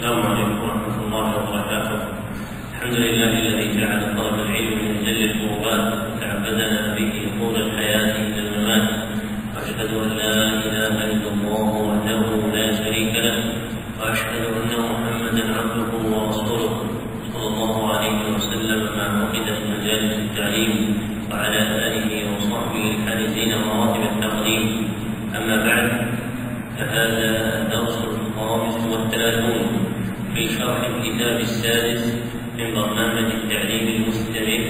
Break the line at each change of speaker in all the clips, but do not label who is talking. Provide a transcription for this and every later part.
السلام عليكم ورحمة الله وبركاته. الحمد لله الذي جعل طلب العلم من أجل القربات وتعبدنا به طول الحياة إلى الممات. وأشهد أن لا إله إلا الله وحده لا شريك له وأشهد أن محمدا عبده ورسوله صلى الله عليه وسلم ما عقد مجالس التعليم وعلى آله وصحبه الحارسين مراتب التقديم. أما بعد فهذا الدرس الخامس والثلاثون شرح الكتاب السادس من برنامج التعليم المستمر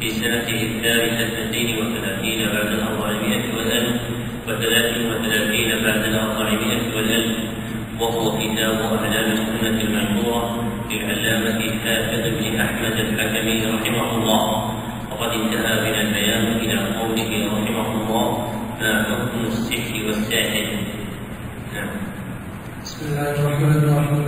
في سنته الثالثة وثلاثين بعد الأربعمائة والألف وثلاث وثلاثين بعد الأربعمائة والألف وهو كتاب أعلام السنة المشهورة للعلامة حافظ بن أحمد الحكمي رحمه الله. وقد انتهى بنا البيان إلى قوله رحمه الله ما حكم السحر والساحر؟ نعم.
بسم الله الرحمن الرحيم.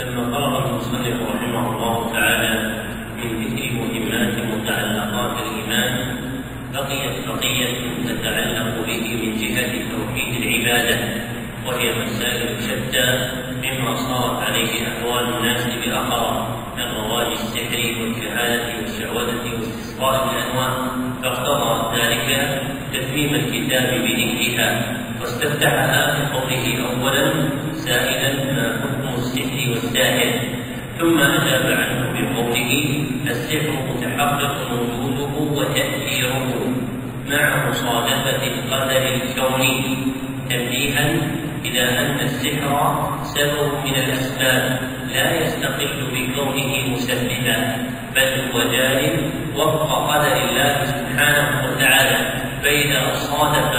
لما فرغ المصنف رحمه الله تعالى من ذكر مهمات متعلقات الإيمان بقيت بقيه تتعلق به من جهة توحيد العبادة وهي مسائل شتى مما صارت عليه احوال الناس بالاخره من رواج السحر والكهانه والشعوذه واستسقاء الأنواع. فاقتضى ذلك تتميم الكتاب بذكرها واستفتحها بقوله اولا سائلا ما حكم السحر والساحر ثم اجاب عنه بقوله السحر متحقق وجوده وتأثيره مع مصادفة القدر الكوني. تنبيها إلى أن السحر سبب من الأسباب لا يستقل بكونه مسببا بل هو جار وفق قدر الله سبحانه وتعالى. فإذا صادف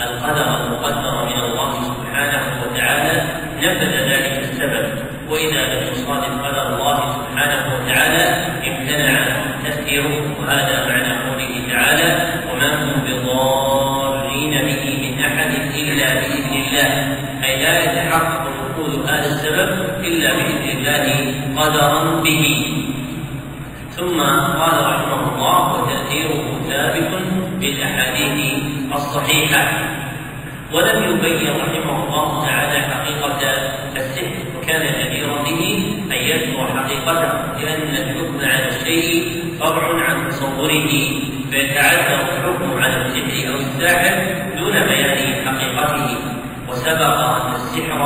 القدر المقدر من الله سبحانه وتعالى نفذ ذلك السبب وإذا لم يصادف قدر الله سبحانه وتعالى امتنع تاثيره وهذا معنى قوله تعالى وما هم بضارين به من أحد إلا بإذن الله أي لا يتحقق نفوذ هذا السبب إلا بإذن الله قدرا به. ثم قال رحمه الله وتأثيره ثابت بالأحاديث الصحيحة ولم يبين رحمه الله تعالى حقيقة السحر وكان جديرا به أن يذكر حقيقته لأن الحكم على الشيء فرع عن تصوره فيتعذر الحكم على السحر أو الساحر دون بيان حقيقته وسبق أن السحر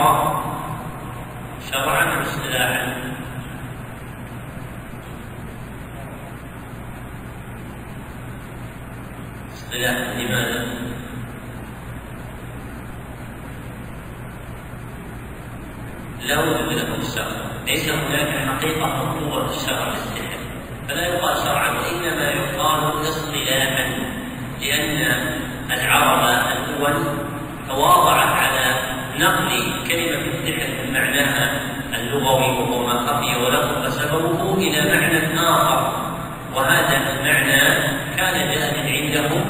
شرعا واصطلاحا اصطلاحا لماذا؟ لا وجود له الشرع ليس هناك حقيقة مطلوبة الشرع للسحر فلا يقال شرعا وإنما يقال اصطلاحا لأن العرب الأول تواضعت على نقل كلمة السحر من معناها اللغوي وهو ما خفي وله فسببه إلى معنى آخر. وهذا المعنى كان جاء عندهم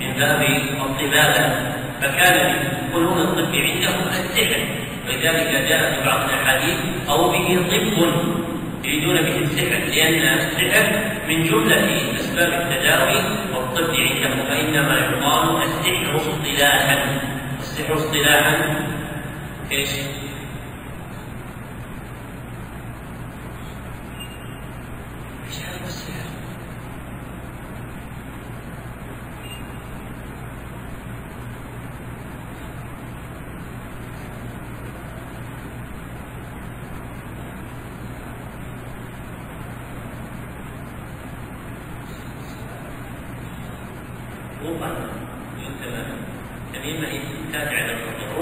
من باب الطبابة. فكان من فنون الطب عندهم السحر ولذلك جاء في بعض الأحاديث أو به طب يريدون به السحر لأن السحر من جملة أسباب التداوي والطب عندهم فإنما يقال السحر اصطلاحا السحر اصطلاحا إيش هذا السحر؟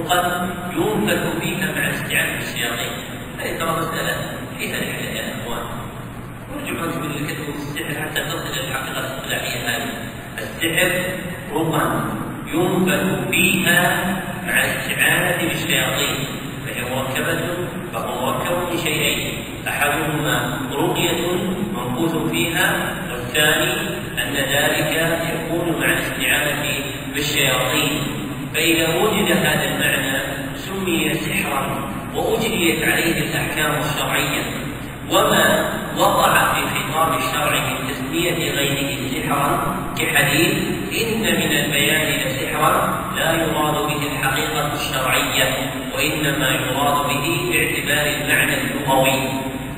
طرقا ينفذ فيها مع استعانة الشياطين هذه ترى مسألة فيها رحلة يا إخوان نرجع نقول الكتب السحر حتى تصل إلى الحقيقة الاصطلاحية هذه السحر رقى ينفذ فيها مع استعانة بالشياطين فهي مركبة فهو مركب من شيئين أحدهما رقية منفوذ فيها والثاني أن ذلك يكون مع الاستعانة بالشياطين فإذا وجد هذا المعنى سمي سحرا وأجريت عليه الأحكام الشرعية وما وقع في خطاب الشرع من تسمية غيره سحرا كحديث إن من البيان لسحرا لا يراد به الحقيقة الشرعية وإنما يراد به باعتبار المعنى اللغوي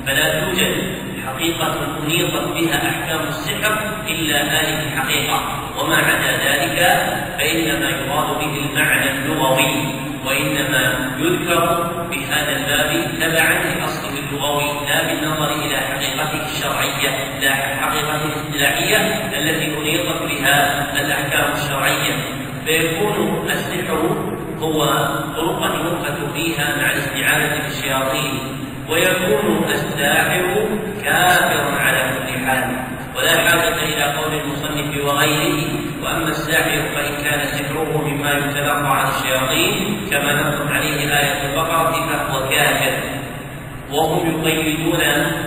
فلا توجد حقيقة أنيطت بها أحكام السحر إلا هذه الحقيقة. وما عدا ذلك فإنما يراد به المعنى اللغوي وإنما يذكر بهذا الباب تبعا لأصله اللغوي لا بالنظر إلى حقيقته الشرعية لا حقيقته الاصطلاحية التي أنيطت بها الأحكام الشرعية. فيكون السحر هو طرقا يؤخذ فيها مع الاستعانة بالشياطين ويكون الساحر كافرا على كل حال. ولا حاجة إلى قول المصنف وغيره. وأما الساحر فإن كان سحره مما يتلقى عن الشياطين كما نص عليه آية البقرة فهو كافر. وهم يقيدون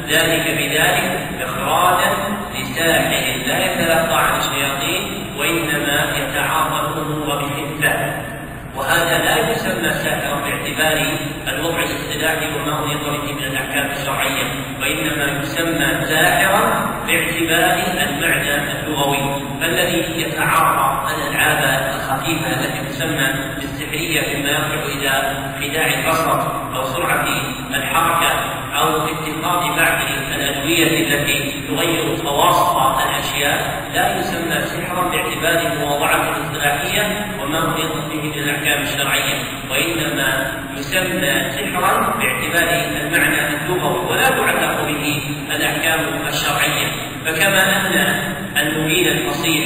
ذلك بذلك إخراجا لساحر لا يتلقى عن الشياطين وإنما يتعاطى الأمور بحفة وهذا لا يسمى ساحرا باعتبار الوضع الاصطلاحي وما أنيط به من الأحكام الشرعية وإنما يسمى ساحرا باعتبار المعنى اللغوي فالذي يتعاطى الألعاب الخفيفة التي تسمى بالسحرية مما يرجع إلى خداع البصر أو سرعة الحركة. أو اتخاذ بعض الأدوية التي تغير خواص الأشياء لا يسمى سحرا باعتبار المواضعة الاصطلاحية وما أريد به من الأحكام الشرعية وإنما يسمى سحرا باعتبار المعنى اللغوي ولا تعلق به الأحكام الشرعية. فكما أن المبين الفصيح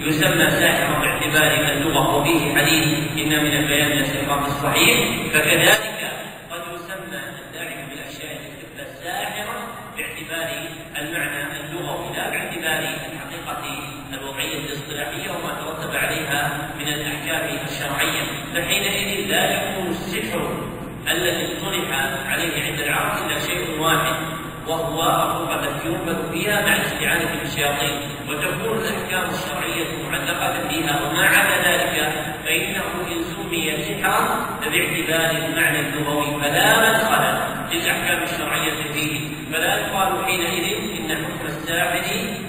يسمى ساحرا باعتبار اللغة وفيه حديث إن من البيان لسحرا الصحيح فكذلك الاصطلاحية وما ترتب عليها من الأحكام الشرعية. فحينئذ لا يكون السحر الذي اصطلح عليه عند العرب إلا شيء واحد وهو التي ينفذ فيها مع الاستعانة بالشياطين. وتكون الأحكام الشرعية معلقة فيها وما عدا ذلك فإنه إن سمي سحرا فباعتبار المعنى اللغوي فلا مدخل. للأحكام الشرعية فيه فلا يقال حينئذ إن حكم الساحر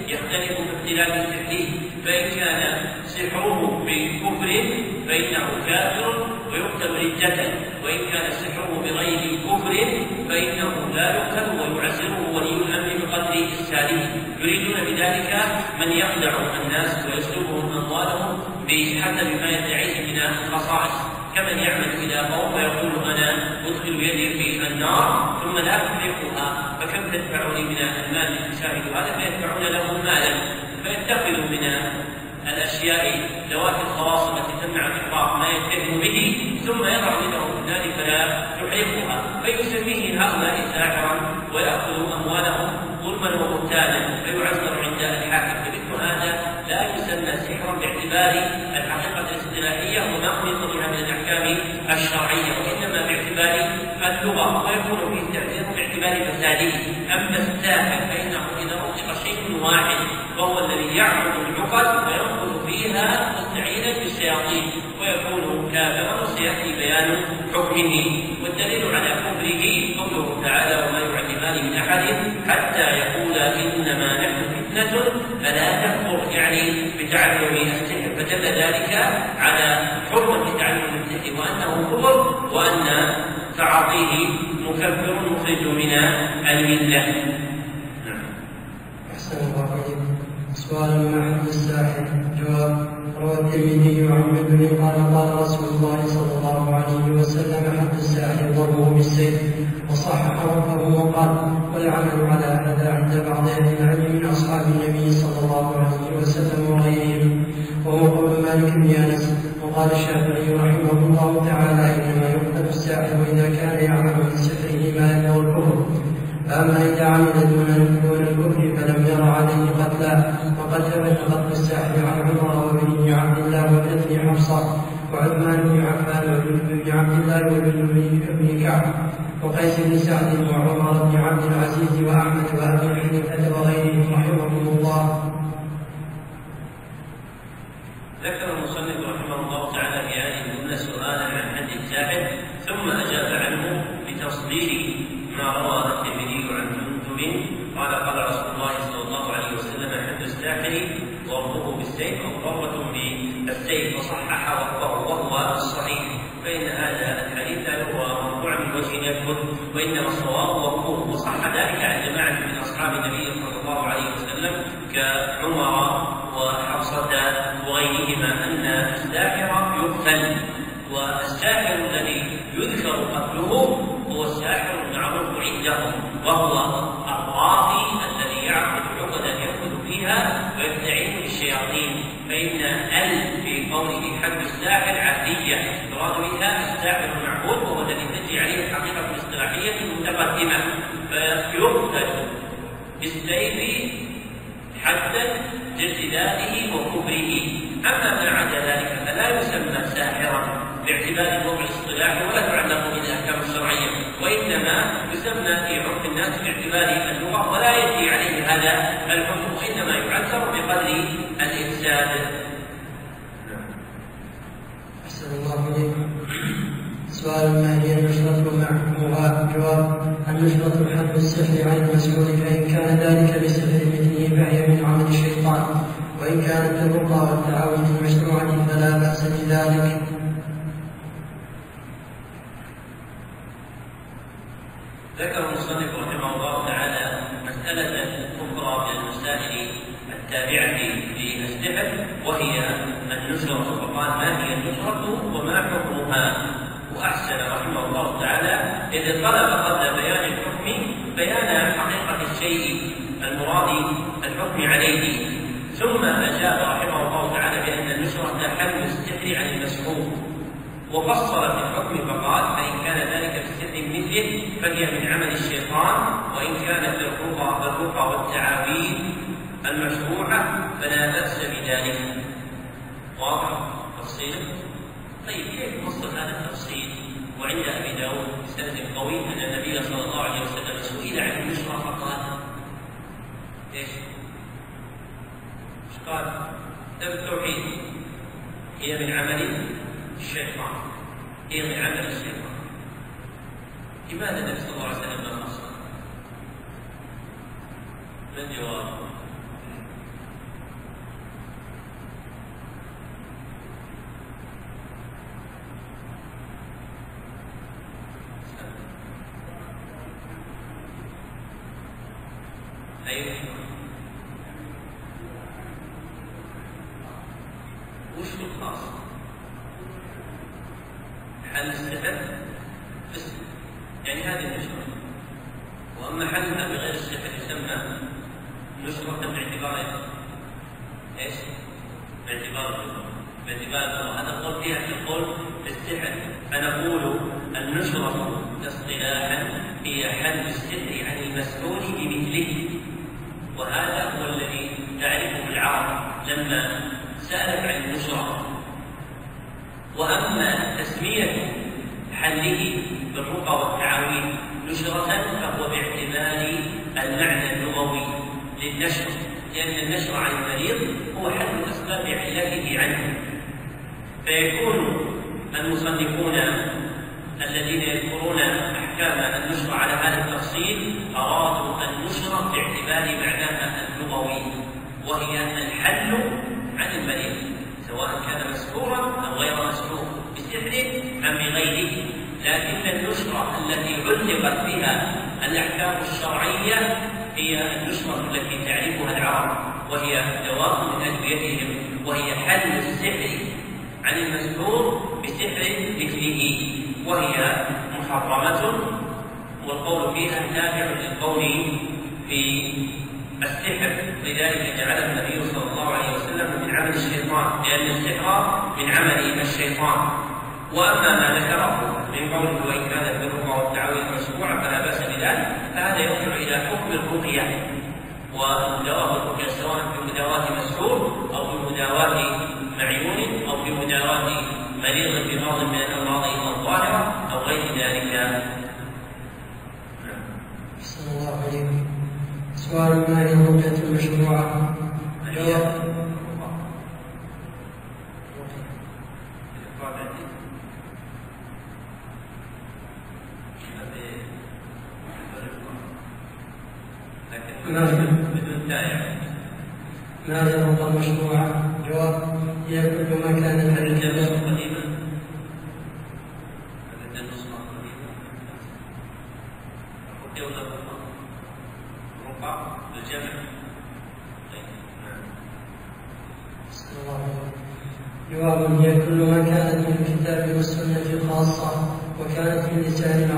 يختلف باختلاف سحره فإن كان سحره بكفر فإنه كافر ويقتل ردة وإن كان سحره بغير كفر فإنه لا يقتل ويعزره ولي الأمر بقدر إرساله. يريدون بذلك من يخدع الناس ويسلبهم أموالهم بحسب ما يدعيه من الخصائص. كمن يعمل إلى قوم ويقول أنا أدخل يدي في النار ثم لا أفلحها فكم تدفعني من المال لتشاهد هذا فيدفعون له مالا فيتخذ من الأشياء ذوات الخواص التي تمنع الاحراق ما يتهم به ثم يضع يده ذلك فلا يحرقها فيسميه هؤلاء ساحرا وياخذ أموالهم ظلما وبهتانا فيعزر عند الحاكم. فمثل هذا لا يسمى سحرا باعتبار الحقيقة الاصطلاحيه وما خلق بها من الأحكام الشرعية وإنما باعتبار اللغة. ويكون فيه تأثير باعتبار فساده. أما الساحر فإنه إذا اطلق شيء واحد وهو الذي يعبد العقد وينقل فيها مستعينا بالشياطين. ويكون كافرا وسيأتي بيان حكمه. والدليل على كفره قوله تعالى وما يعلمان من أحد حتى يقولا إنما نحن فلا تكفر يعني بتعلم السحر فدل ذلك على حرمة تعلم السحر وأنه كفر وأن تعاطيه مكفر مخرج من الملة.
سؤال ما حد الساحر. جواب روى الترمذي عن جبل قال قال رسول الله صلى الله عليه وسلم حد الساحر ضربه بالسيف. وصحح وقفه وقال والعمل على هذا عند بعض أهل العلم من أصحاب النبي 我开心你想 أما ما
عدا ذلك فلا يسمى ساحرا باعتبار الوضع الاصطلاحي ولا تعلق بالأحكام الشرعية وإنما يسمى في عرف الناس باعتبار اللغة ولا يجري عليه هذا الحكم وإنما يعذر بقدر الافساد
أحسن الله إليكم سؤال ما هي النشرة مع جواب النشرة حد السحر عن المسؤول فإن كان ذلك بسحر مثله فهي من عمل الشيطان. وإن كانت الرقى والتعاون المشروعة فلا بأس بذلك.
ذكر المصنف رحمه الله تعالى مسألة أخرى من المسائل التابعة للسحر وهي النشرة فقال ما هي النشرة وما حكمها؟ وأحسن رحمه الله تعالى إذ طلب قبل بيان الحكم بيان حقيقة الشيء المراد الحكم عليه. ثم أجاب رحمه الله تعالى بأن النشرة حمل السحر عن المسحور. وفصل في الحكم فقال فإن كان ذلك بسحر مثله فهي من عمل الشيطان وإن كانت الرقى الرقى والتعاويذ المشروعة فلا بأس بذلك. واضح تفصيل طيب كيف وصل هذا التفصيل؟ وعند أبي داود بسند قوي أن النبي صلى الله عليه وسلم سئل عن النشرة فقال إيش؟ إيش قال؟ التوحيد هي من عمل الشيطان هي من عمل الشيطان. لماذا النبي صلى الله عليه وسلم ما فصل؟ ما الجواب؟ أيوه وش الخاص؟ حل السحر بس يعني هذه النشرة وأما حلها بغير السحر يسمى نشرة باعتبار إيش؟ باعتبار اللغة باعتبار اللغة هذا القول فيها القول في السحر فنقول النشرة اصطلاحا هي حل السحر عن المسؤول بمثله وهذا هو الذي تعرفه سألت عن النشرة وأما تسمية حله بالرقى والتعاويذ نشرة فهو باعتبار المعنى اللغوي للنشر لأن النشر عن المريض هو حل أسباب علته عنه. فيكون المصنفون الذين يذكرون أحكام النشر على هذا التفصيل أرادوا النشر باعتبار معناها اللغوي وهي الحل عن المريض سواء كان مسحورا أو غير مسحور بسحر أم بغيره. لكن النشرة التي علقت بها الأحكام الشرعية هي النشرة التي تعرفها العرب وهي دواء من أدويتهم وهي حل السحر عن المسحور بسحر مثله وهي محرمة. والقول فيها تابع للقول في السحر لذلك جعله النبي صلى الله عليه وسلم من عمل الشيطان لأن السحر من عمل الشيطان. وأما ما ذكره من قوله وإن كانت بالرقى والتعاويذ مشروعه فلا بأس بذلك فهذا يرجع إلى حكم الرقية. ومداواه الرقيه سواء في مداواه مسحور أو في مداواه معيون أو في مداواه مريض بمرض من الأمراض الظاهره أو غير ذلك.
الله عليكم سؤال ما هي الرقية المشروعة؟ جواب ما هي الرقى المشروعة؟ جواب هي كل ما كان في الجبل جواب هي كل ما كانت من الكتاب والسنة خاصة وكانت في لسان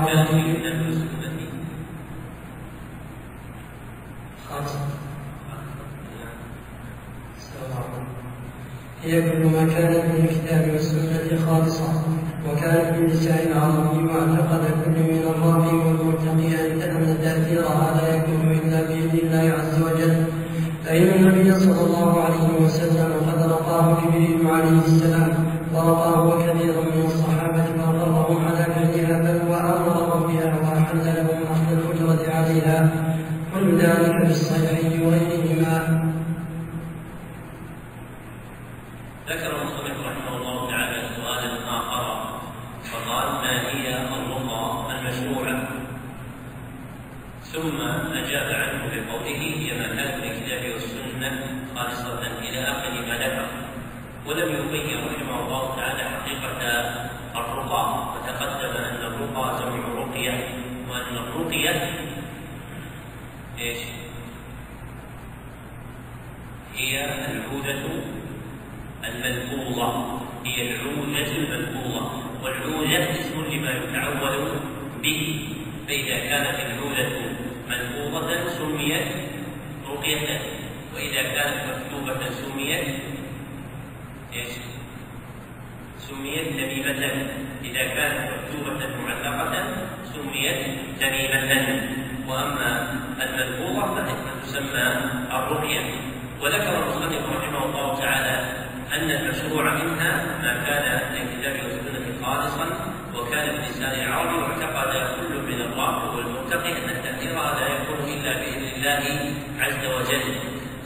خاصة هي كل ما كانت من الكتاب والسنة خالصة وكانت من لسان العربي واعتقد كل
ذكر المصنف رحمه الله تعالى سؤالا آخر فقال ما هي الرقى المشروعة؟ ثم أجاب عنه بقوله هي ما الكتاب والسنة. خالصة إلى آخر ما ذكر. ولم يبين رحمه الله تعالى حقيقة الرقى وتقدم أن الرقى جمع رقية وأن الرقية إيش؟ هي العودة هي العودة الملفوظة والعودة اسم لما يتعول به فإذا كانت العودة ملفوظة سميت رقية وإذا كانت مكتوبة سميت إيش؟ سميت تميمة إذا كانت مكتوبة معلقة سميت تميمة وأما الملفوظة فتسمى الرقية وذكر المصنف رحمه الله تعالى أن المشروع منها ما كان للكتاب والسنة خالصا وكان بلسان العرب واعتقد كل من الراقب والمتقي أن التأثير لا يكون إلا بإذن الله عز وجل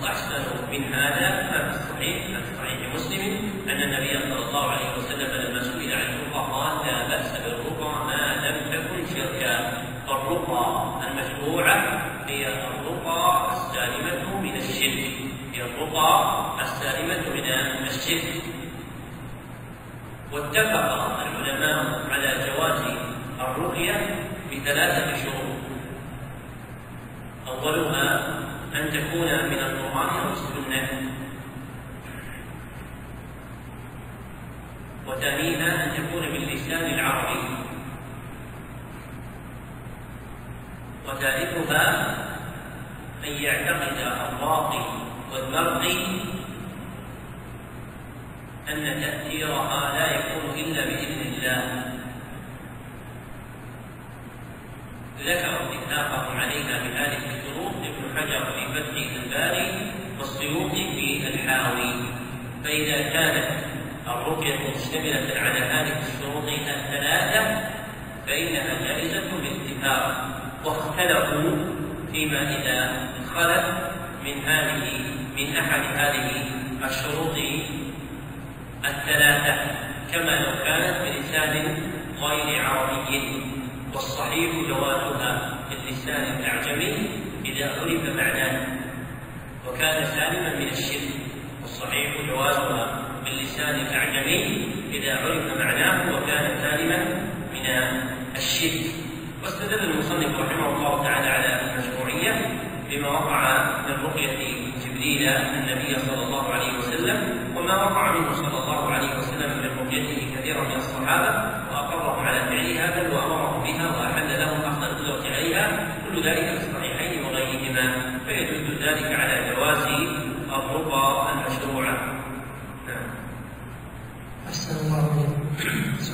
وأحسن من هذا ما في الصحيح ما في صحيح مسلم أن النبي صلى الله عليه وسلم لما سئل عن الرقى قال لا بأس بالرقى ما لم تكن شركا. فالرقى المشروعة هي الرقى السالمة من الشرك. هي الرقى السالمة من الشرك. واتفق العلماء على جواز الرقية بثلاثة شروط. أولها أن تكون من القرآن أو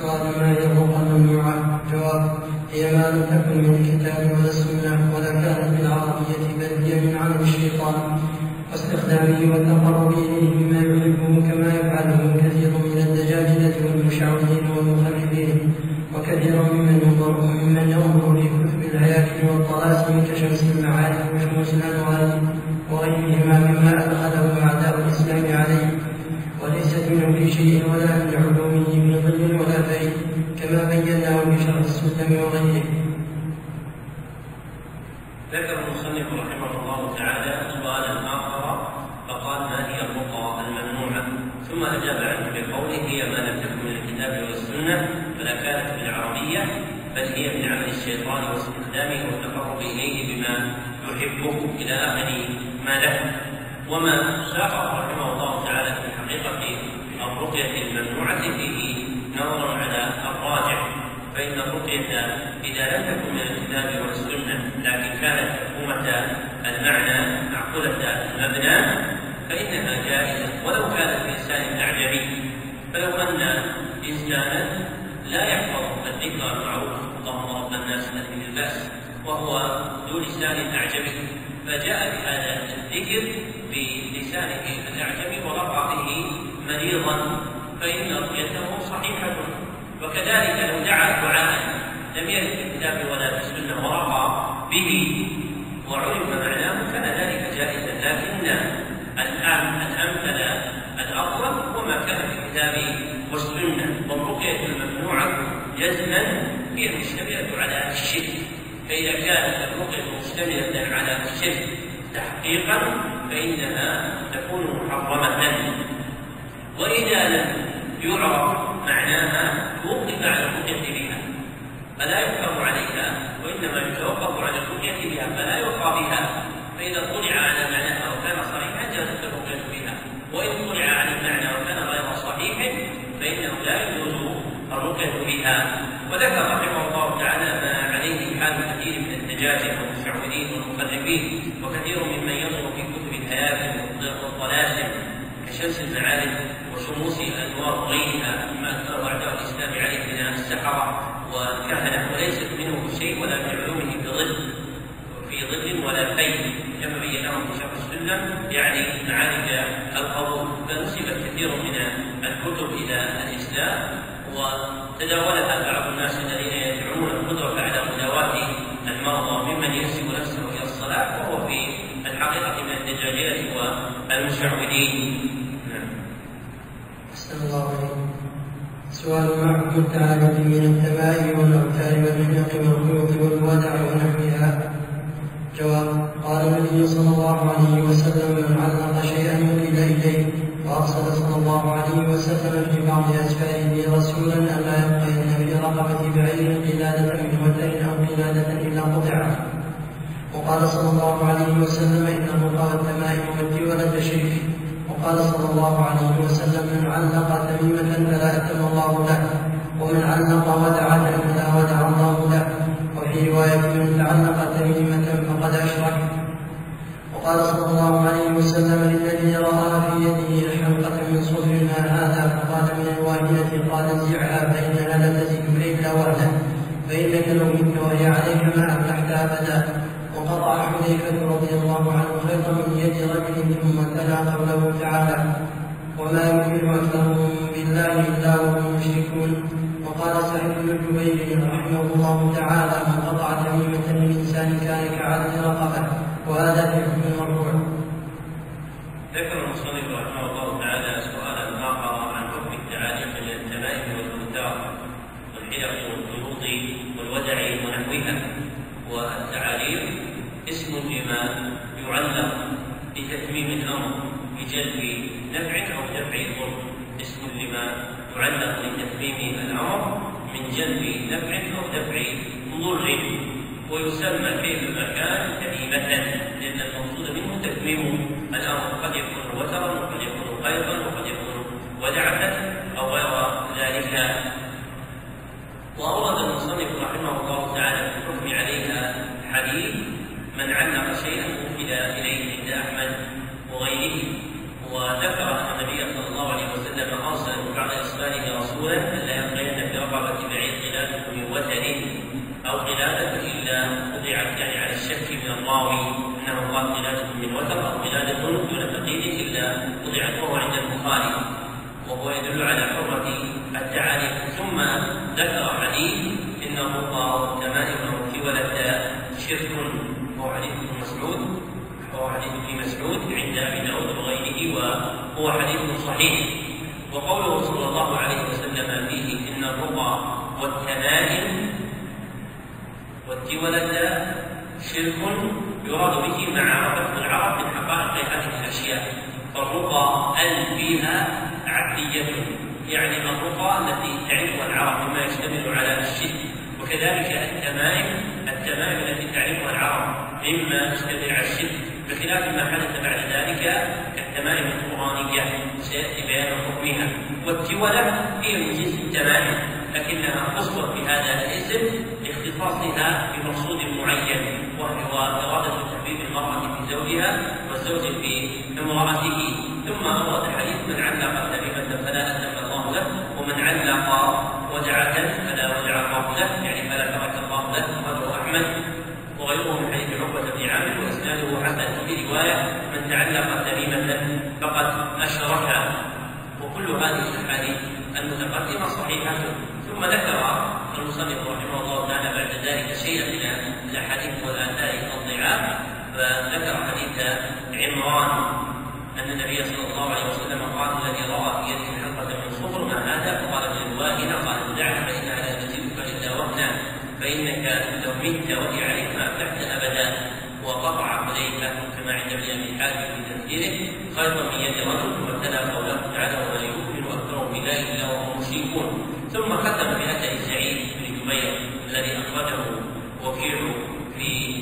سؤال ما هي الرقى الممنوعة جواب هي ما لم تكن من الكتاب ولا السنة ولا كانت بالعربية بل هي من عمل الشيطان واستخدامه والتقرب إليه بما يحبه كما يفعله كثير من الدجاجلة والمشعوذين والمخربين وكثير ممن ينظر ممن ينظر في كتب الهياكل والطلاسم كشمس المعارف وشموس الأنوار وغيرهما مما أدخله أعداء الإسلام عليه وليست منه في شيء ولا من علومه في ظل ولا بين كما بيناه في شرح السلم وغيره
ذكر المصنف رحمه الله تعالى سؤالا اخر فقال ما هي الرقى الممنوعه ثم اجاب عنه بقوله هي ما لم تكن من الكتاب والسنة فلا كانت بالعربيه بل هي من عمل الشيطان واستخدامه والتقرب إليه بما يحبه إلى اخر ما له. وما ساقه رحمه الله تعالى في حقيقه الرقية الممنوعة فيه نظر على الراجع. فإن الرقية إذا لم تكن من الكتاب والسنة لكن كانت مفهومة المعنى معقولة المبنى فإنها جائزة ولو كانت بلسان أعجمي فلو أن إنسانا لا يحفظ الذكر المعروف اللهم رب البأس وهو ذو لسان أعجمي فجاء بهذا الذكر بلسانه الأعجمي ورقى به مريضا فإن رقيته صحيحة. وكذلك لو دعا دعاء لم يرد في الكتاب ولا في السنة ورقى به وعلم معناه كان ذلك جائزا لكن الان الامثل الافضل وما كان في الكتاب والسنة والرقيه الممنوعه جزما هي المشتمله على الشرك فاذا كانت الرقيه مشتمله على الشرك تحقيقا فانها تكون محرمه واذا لم يعرف معناها توقف على الرقية بها فلا يحكم عليها وإنما يتوقف على الرقية بها فلا يرقى بها. فإذا اطلع على معناها وكان صحيحا جازت الرقية بها. وإن اطلع على المعنى وكان غير صحيح فإنه لا يجوز الرقية بها. وذكر رحمه الله تعالى ما عليه حال كثير من الدجاجة والمشعوذين والمخربين وكثير ممن ينظر في كتب الهياكل والطلاسم كشمس المعارف وشموس الأنوار وغيرها مما اثره أعداء الإسلام عليه من السحرة. والكهنه وليست منه شيء ولا من علومه في ظل في ظل ولا في كما بيناه في شرح السنة يعني معارج القبور فنسبت كثير من الكتب إلى الإسلام وتداولها بعض الناس الذين يدعون القدرة على مداواه المرضى ممن ينسب نفسه إلى الصلاة وهو في الحقيقة من الدجاجله والمشعوذين.
أحسن الله عليكم سؤال ما التعالج من التمائم والأوتار والنحق والخيوط والودع ونحوها سعيد بن جبير رحمه الله تعالى من تميمة
لاختصاصها بمقصود معين وهو إرادة تحبيب المرأة في زوجها والزوج في امرأته. ثم أورد حديث من علق تميمة فلا أتم الله له ومن علق وجعة فلا وجع الله له يعني فلا ترك الله له أخرجه أحمد. وغيره من حديث عقبة بن عامر وإسناده حسن في رواية من تعلق تميمة فقد أشرك وكل هذه الأحاديث المتقدمة صحيحة. ثم ذكر المصنف رحمه الله تعالى بعد ذلك شيئا من الأحاديث والآثار الضعاف فذكر حديث عمران أن النبي صلى الله عليه وسلم قال الذي رأى في يده حلقة من صفر ما هذا فقال من الواهنة قال دعها فإنها لا تزيدك إلا وهنا فإنك لو مت وهي عليك ما أفلحت أبدا وقطع حذيفة كما عند ابن أبي حاتم في تفسيره خيطا من يد رجل تلا قوله تعالى ولا يؤمن أكثرهم بالله إلا وهم مشركون ثم ختم سعيد بن جبير الذي أخرجه وكيع في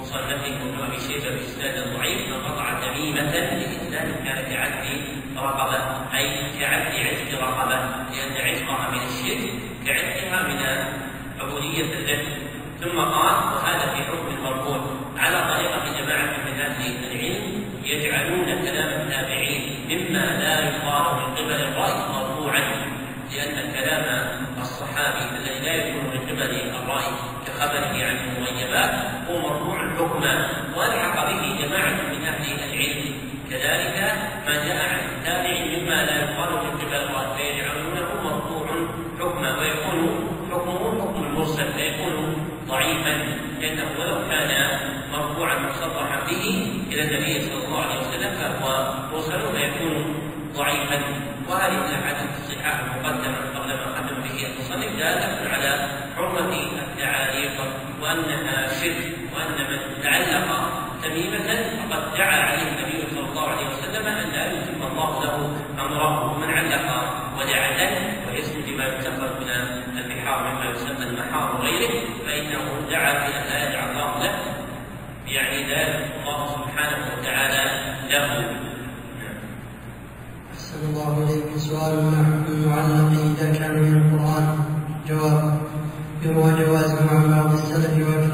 مصنفه ابي شيبه باسناد ضعيف من قطع تميمة لاسناد كان كعد رقبة أي كعد عتق رقبة لأن عتقها من الشرك كعتقها من عبودية الذات ثم قال وهذا في حكم المرفوع على طريقة جماعة من أهل العلم يجعلون كلام التابعين مما لا يقال من قبل الرأي مرفوعا لأن كلام الصحابي الذي لا يكون من قبل الرأي كخبره عن المغيبات هو مرفوع حكما والحق به جماعة من أهل العلم. كذلك ما جاء عن التابع مما لا يقال من قبل الراي فيجعلونه مرفوع حكما ويكون حكمه حكم المرسل فيكون ضعيفا. لأنه ولو كان مرفوعا مصرحا به إلى النبي صلى الله عليه وسلم فهو مرسل فيكون ضعيفا. وهذه الأحاديث الصحاح ختم داله على حرمة التعاليق وأنها شرك وأن من تعلق تميمة فقد دعا عليه النبي صلى الله عليه وسلم أن لا يتم الله له أمره. ومن علق ودعة ويسمى بما يسمى من البحار مما يسمى المحار وغيره فإنه دعا بان لا يدع الله له يعني ذلك الله سبحانه وتعالى له.
أحسن الله إليكم سؤال حكم المعلق إذا كان من القرآن. جواب يروى جوازه عن بعض السلف وأكثرهم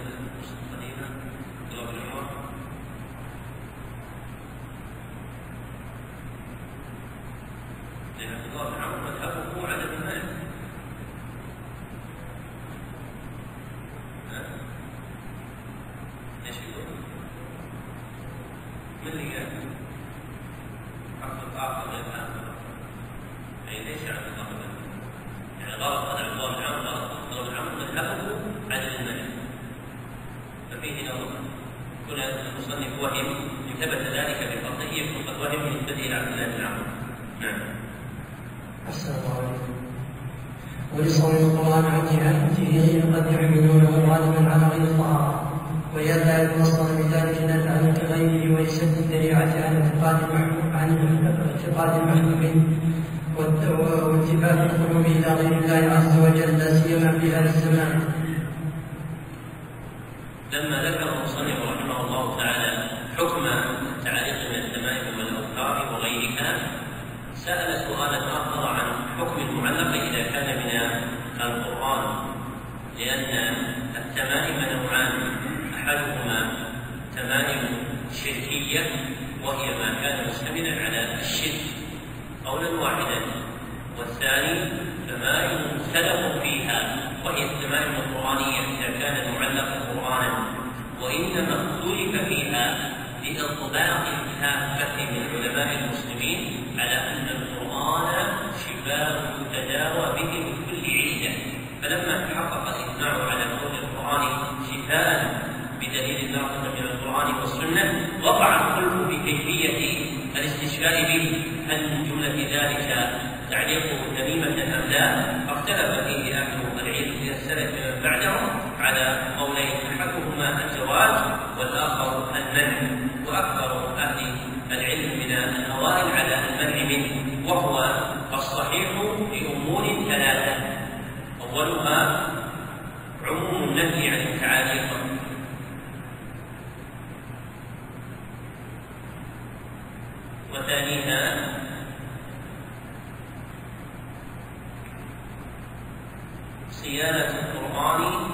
and then there's some money there. سأل سؤالا آخر عن حكم المعلق إذا كان من القرآن لأن التمائم نوعان أحدهما تمائم
شركية وهي ما كان مشتملا على الشرك قولا واحدا والثاني تمائم مختلف فيها وهي التمائم القرآنية إذا كان المعلق قرآنا وإنما اختلف فيها لانطباق كافة من علماء المسلمين على أن القرآن شفاء تداوى به من كل علة فلما تحقق الإجماع على كون القرآن شفاء بدليل الناقض من القرآن والسنة وقع الخلف في كيفية الاستشفاء به هل من جملة ذلك تعليقه تميمة أم لا؟ فاختلف فيه أهل العلم من السلف من بعدهم على قولين أحدهما الجواز والآخر المنع وأكثر أهل العلم من الأوائل وهو الصحيح لأمور ثلاثة. أولها عموم النهي عن التعاليق وثانيها صيانة القرآن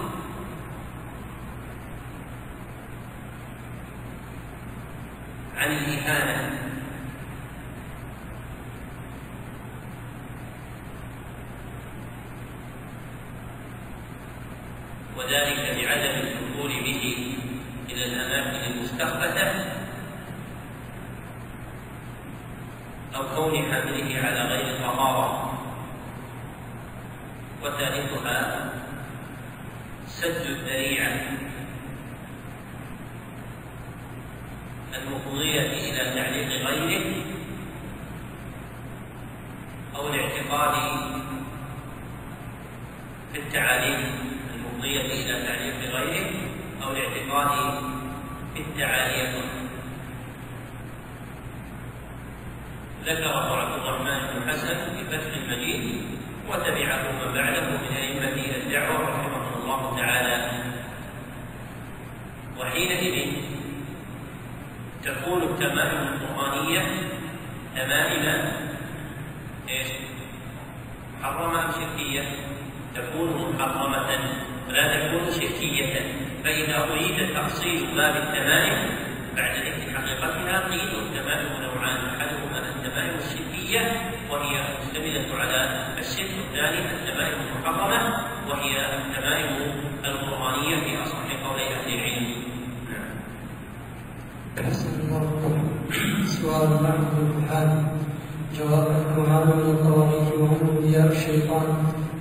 عن الإهانة وذلك بعدم الدخول به إلى الأماكن المستخبثة أو كون حمله على غير طهارة وثالثها سد الذريعة المفضية إلى تعليق غيره أو الاعتقاد في التعاليم المفضية إلى تعليق غيره أو الاعتقاد في التعاليم ذكره عبد الرحمن بن حسن في فتح المجيد وتبعه من بعده من أئمة الدعوة رحمهم الله تعالى. وحينئذ تكون التمائم القرآنية تمائم إيش؟ محرمة أم شركية؟ تكون محرمة ولا تكون شركية فإذا أريد تفصيل باب التمائم بعد ذكر حقيقتها قيل التمائم نوعان أحدهما التمائم الشركية وهي مشتملة على الشرك والثاني التمائم المحرمة وهي التمائم القرآنية في أصح قولي أهل العلم
أحسن الله سؤال معه الحال جواب الكهان من الطواغيت وهم أولياء الشيطان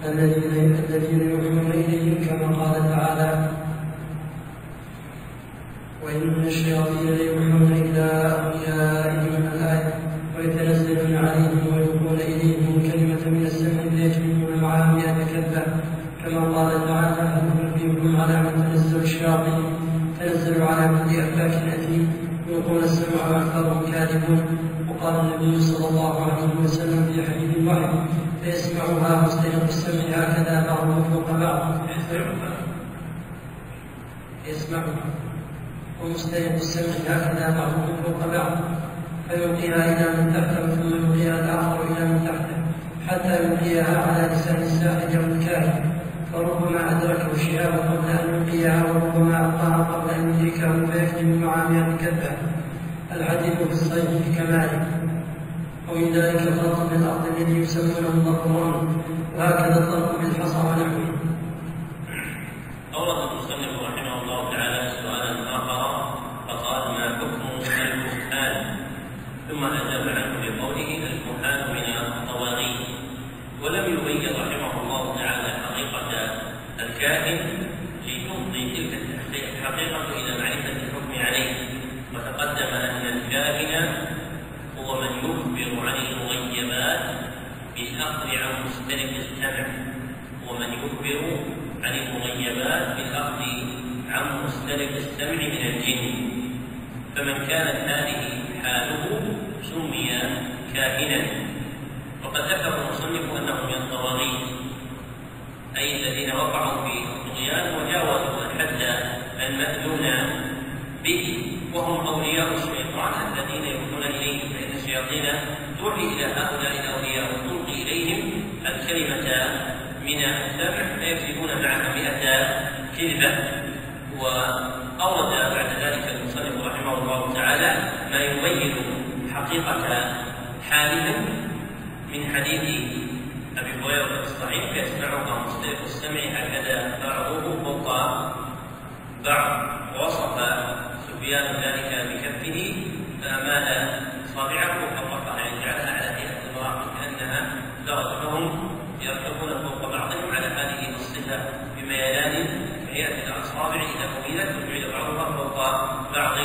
الذين الذين يوحون إليهم كما قال تعالى وإن الشياطين ليوحون إلى أوليائهم الآية ويتنزلون عليهم ويلقون إليهم كلمة من السمع ليجمعون معها مئة كذبة كما قال تعالى هل ننبئكم على من تنزل الشياطين تنزل على كل أفاك أثيم يلقون السمع وأكثرهم كاذبون وقال النبي صلى الله عليه وسلم في حديث الوحي فيسمعها مستيقظ السمع هكذا بعضهم فوق بعض يسمعها ومستيقظ السمع هكذا بعضهم فوق بعض فيلقيها إلى من تحته ثم يلقيها الآخر إلى من تحته حتى يلقيها على لسان الساحر أو الكاهن فربما أدركه الشهاب قبل أن يلقيها وربما ألقاها قبل أن يدركه فيكذب مع مئة كذبة الحديث في ومن ذلك الخلق بالأرض الذي يسمونه القرآن وهكذا الخلق بالحصى ونحوه
أورد المصنف رحمه الله تعالى سؤالا آخر فقال ما حكم الكهان ثم أجاب عنه بقوله الكهان من الطواغيت ولم يبين رحمه الله تعالى حقيقة الكاهن لتفضي تلك الحقيقة إلى معرفة الحكم عليه وتقدم أن الكاهن هو من يخبر عن المغيبات بالأخذ عن مستند السمع ومن يخبر عن المغيبات بالأخذ عن مستند السمع من الجن فمن كانت هذه حاله سمي كاهنا وقد ذكر المصنف أنه من الطواغيت أي الذين وقعوا في الطغيان وجاوزوا الحد المأذون به وهم أولياء الشيطان الذين يوحون إليهم فإن الشياطين توحي إلى هؤلاء الأولياء وتلقي إليهم الكلمة من السمع فيكذبون معها مئة كذبة و أورد بعد ذلك المصنف رحمه الله تعالى ما يبين حقيقة حالهم من حديث أبي هريرة الصحيح فيسمعها مختلف السمع هكذا بعضه فوق بعض ووصف سفيان ذلك بكفه فأمال صابعه وحرفها يعني جعلها على هيئة المراقب كأنها درجة فهم يركبون فوق بعضهم على الصفة بميلان هيئة الأصابع إذا أميلت وجعل بعضها فوق بعض.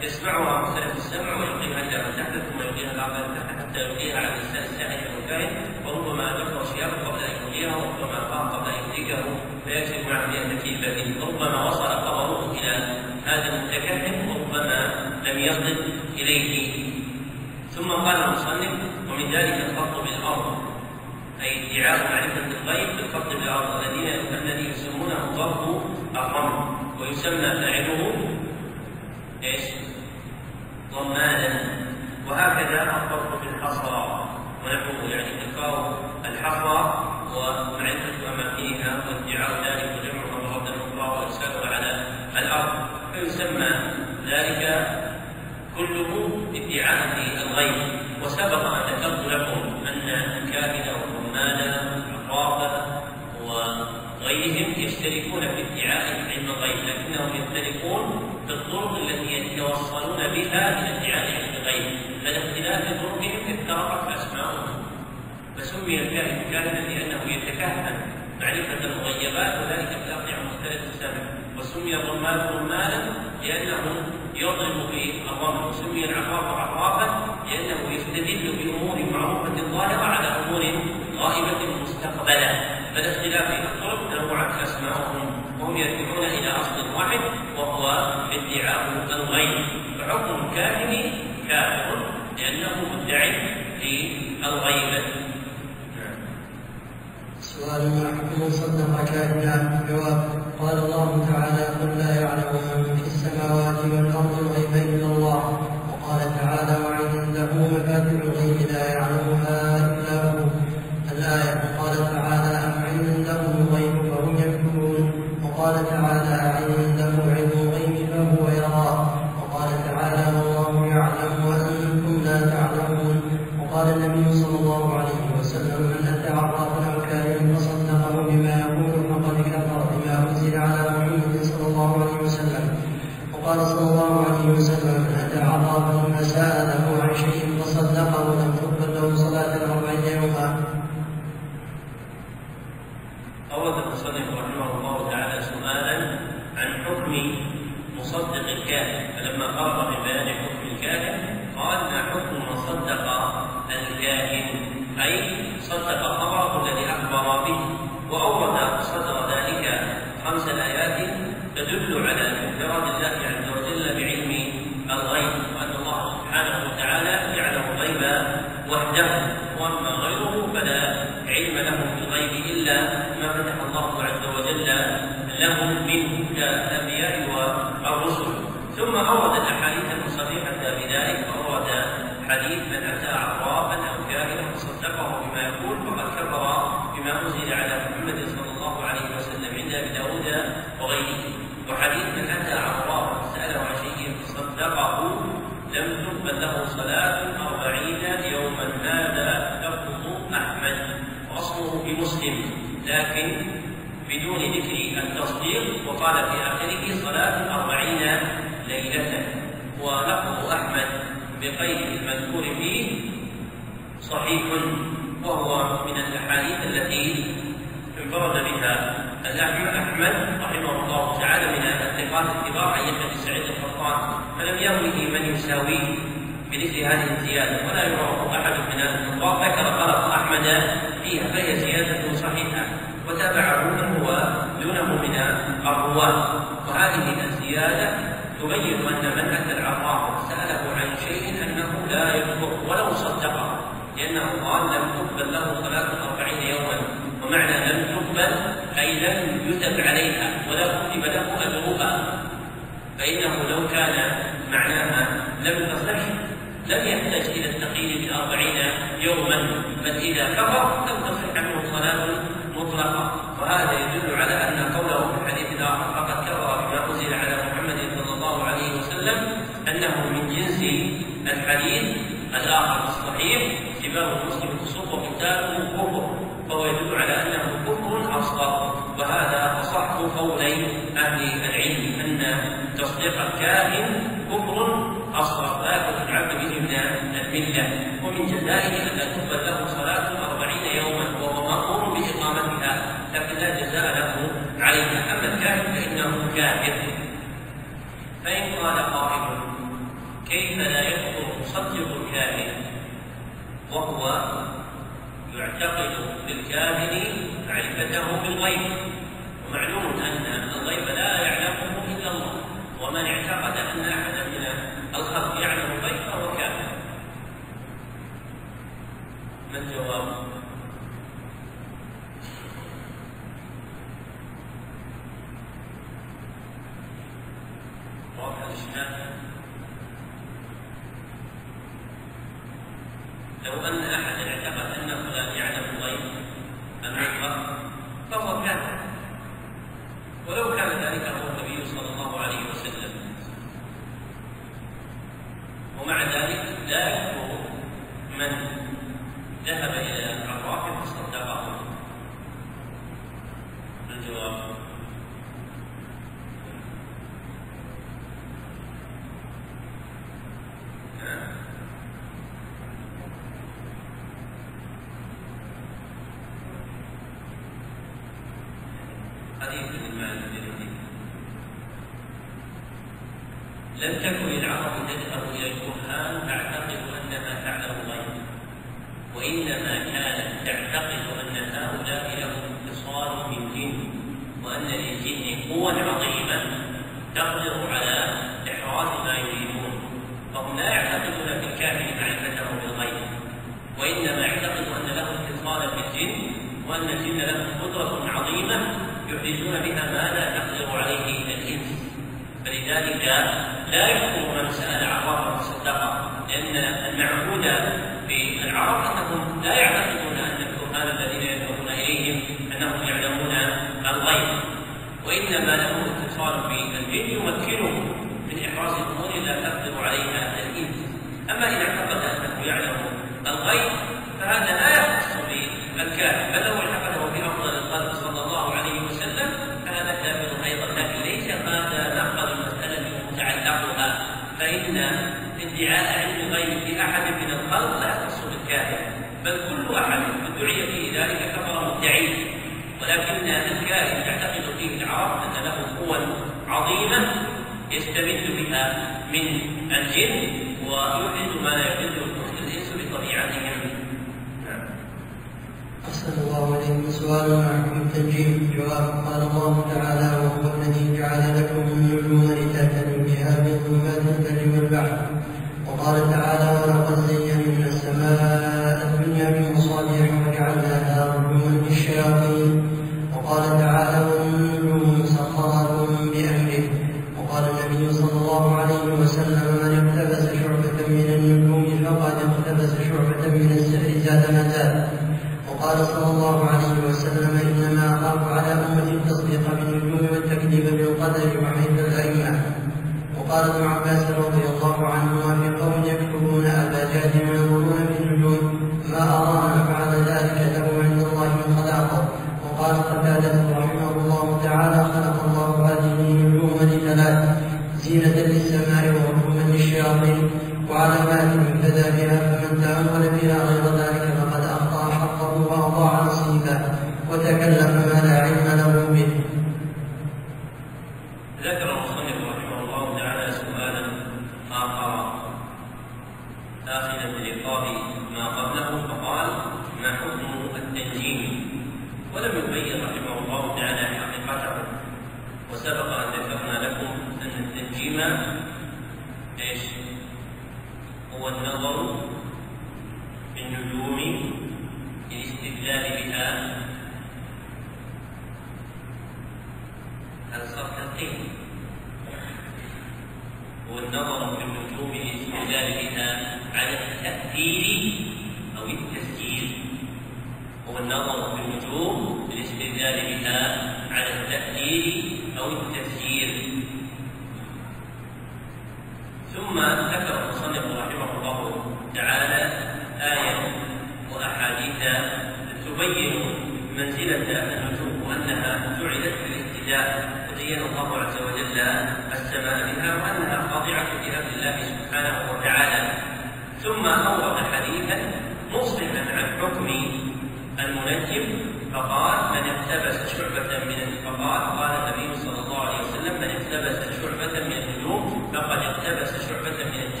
فيسمعها مختلف السمع ويلقيها إلى من تحت ثم يلقيها الأرض تحت حتى يلقيها على لسان السائل والكاهن وربما ذكر ثيابه قبل أن يلقيها وربما قام قبل أن يهلكه فيكشف عن مئة كيفة ربما وصل خبره إلى هذا المتكهن وربما لم يصل إليه. ثم قال المصنف ومن ذلك الخط بالأرض. أي ادعاء معرفة الغيب بالخط بالأرض الذين الذي يسمونه ضرب الرمل ويسمى فاعله إيش؟ ضمانا. وهكذا الضرب بالحصى ونحوه يعني إلقاء الحصى ومعرفة أماكنها وادعاء ذلك وجمعها مرة أخرى وإرسالها على الأرض. فيسمى ذلك كله ادعاء الغيب. وسبق أن ذكرت لكم أن الكاهن والرمال والعقاب وغيرهم يشتركون في ادعاء علم الغيب لكنهم يختلفون في الطرق التي يتوصلون بها إلى ادعاء علم الغيب فلاختلاف طرقهم افترقت أسماؤهم. فسمي الكاهن كاهنا لأنه يتكهن معرفة المغيبات وذلك في مختلف السمع وسمي الرمال رمالا لأنه يضرب بالرمل. وسمي العقاب عقابا لأنه يستدل بأمور معروفة ظاهرة على أمور غائبة مستقبلا. فالاختلاف في الطرق تنوعت أسماؤهم وهم يرجعون إلى أصل واحد وهو ادعاء الغيب. فحكم الكاهن كافر لأنه مدعي للغيبة
سؤال ما حكم صدق كاهنا جواب قال الله تعالى قل لا يعلم من في السماوات والأرض الغيب يوما
إذا كفر لم تصح عنه صلاة مطلقة. وهذا يدل على أن قوله في الحديث الآخر فقد كفر بما أنه من جنس الحديث الآخر الصحيح. سباب المسلم فسوق وقتاله كفر فهو يدل على أنه كفر أصغر. وهذا أصح قولي أهل العلم أن تصديق الكاهن كفر أصغر. لا يكون العبد به من الملة. ومن جزائه أن تقبل له صلاة أربعين يوما وهو مأمور بإقامتها لكن لا جزاء له عليها أما الكاهن فإنه كافر. فإن قال قائل كيف لا يكفر مصدق الكاهن وهو يعتقد بالكاهن معرفته بالغيب. ومعلوم أن الغيب لا يعلمه إلا الله. ومن اعتقد أن أحدا من الخلق يعلم الغيب فهو كافر ما الجواب واضح الاشكال لو ان احدا اعتقد ان فلان يعلم الغيب المطلق فهو كافر ولو كان ذلك هو النبي صلى الله عليه وسلم ومع ذلك لا يكفر من ذهب إلى العراف فصدقه الجواب حديث المعنى الجديد لم تكن العرب تذهب إلى الكهان تعتقد انها تعلم الغيب وانما كانت تعتقد ان هؤلاء لهم اتصال من جن وان للجن قوى عظيمه تقدر على احراز ما يريدون فهم لا يعتقدون في الكافر معرفته بالغيب وانما يعتقد ان له اتصالا بالجن وان الجن لهم قدره عظيمه يحدثون بها ما لا تقدر عليه الانس فلذلك لا يكفر من سأل عرافا فصدقه لأن المعهود في العرب أنهم لا يعتقدون أن الكهان الذين يذهبون إليهم أنهم يعلمون الغيب وإنما لهم اتصال بالجن يمكنهم من إحراز امور لا تقدر عليها الإنس. أما ان اعتقد أنه يعلم الغيب فهذا لا يختص بالكافر بل لو اعتقده في أفضل الخلق صلى الله عليه وسلم فهذا كافر أيضا. لكن ليس هذا فإن ادعاء علم الغيب أحد من الخلق لا يختص بالكافر بل كل أحد ادعي فيه ذلك كفر مدعيه ولكن الكائن تعتقد فيه العرب أن له قوى عظيمة يستمد بها من الجن ويحدث ما لا يحدثه الإنس بطبيعتهم.
أحسن الله عليكم سؤال حكم التنجيم جواب. قال الله تعالى وهو الذي جعل لكم النجوم وقال تعالى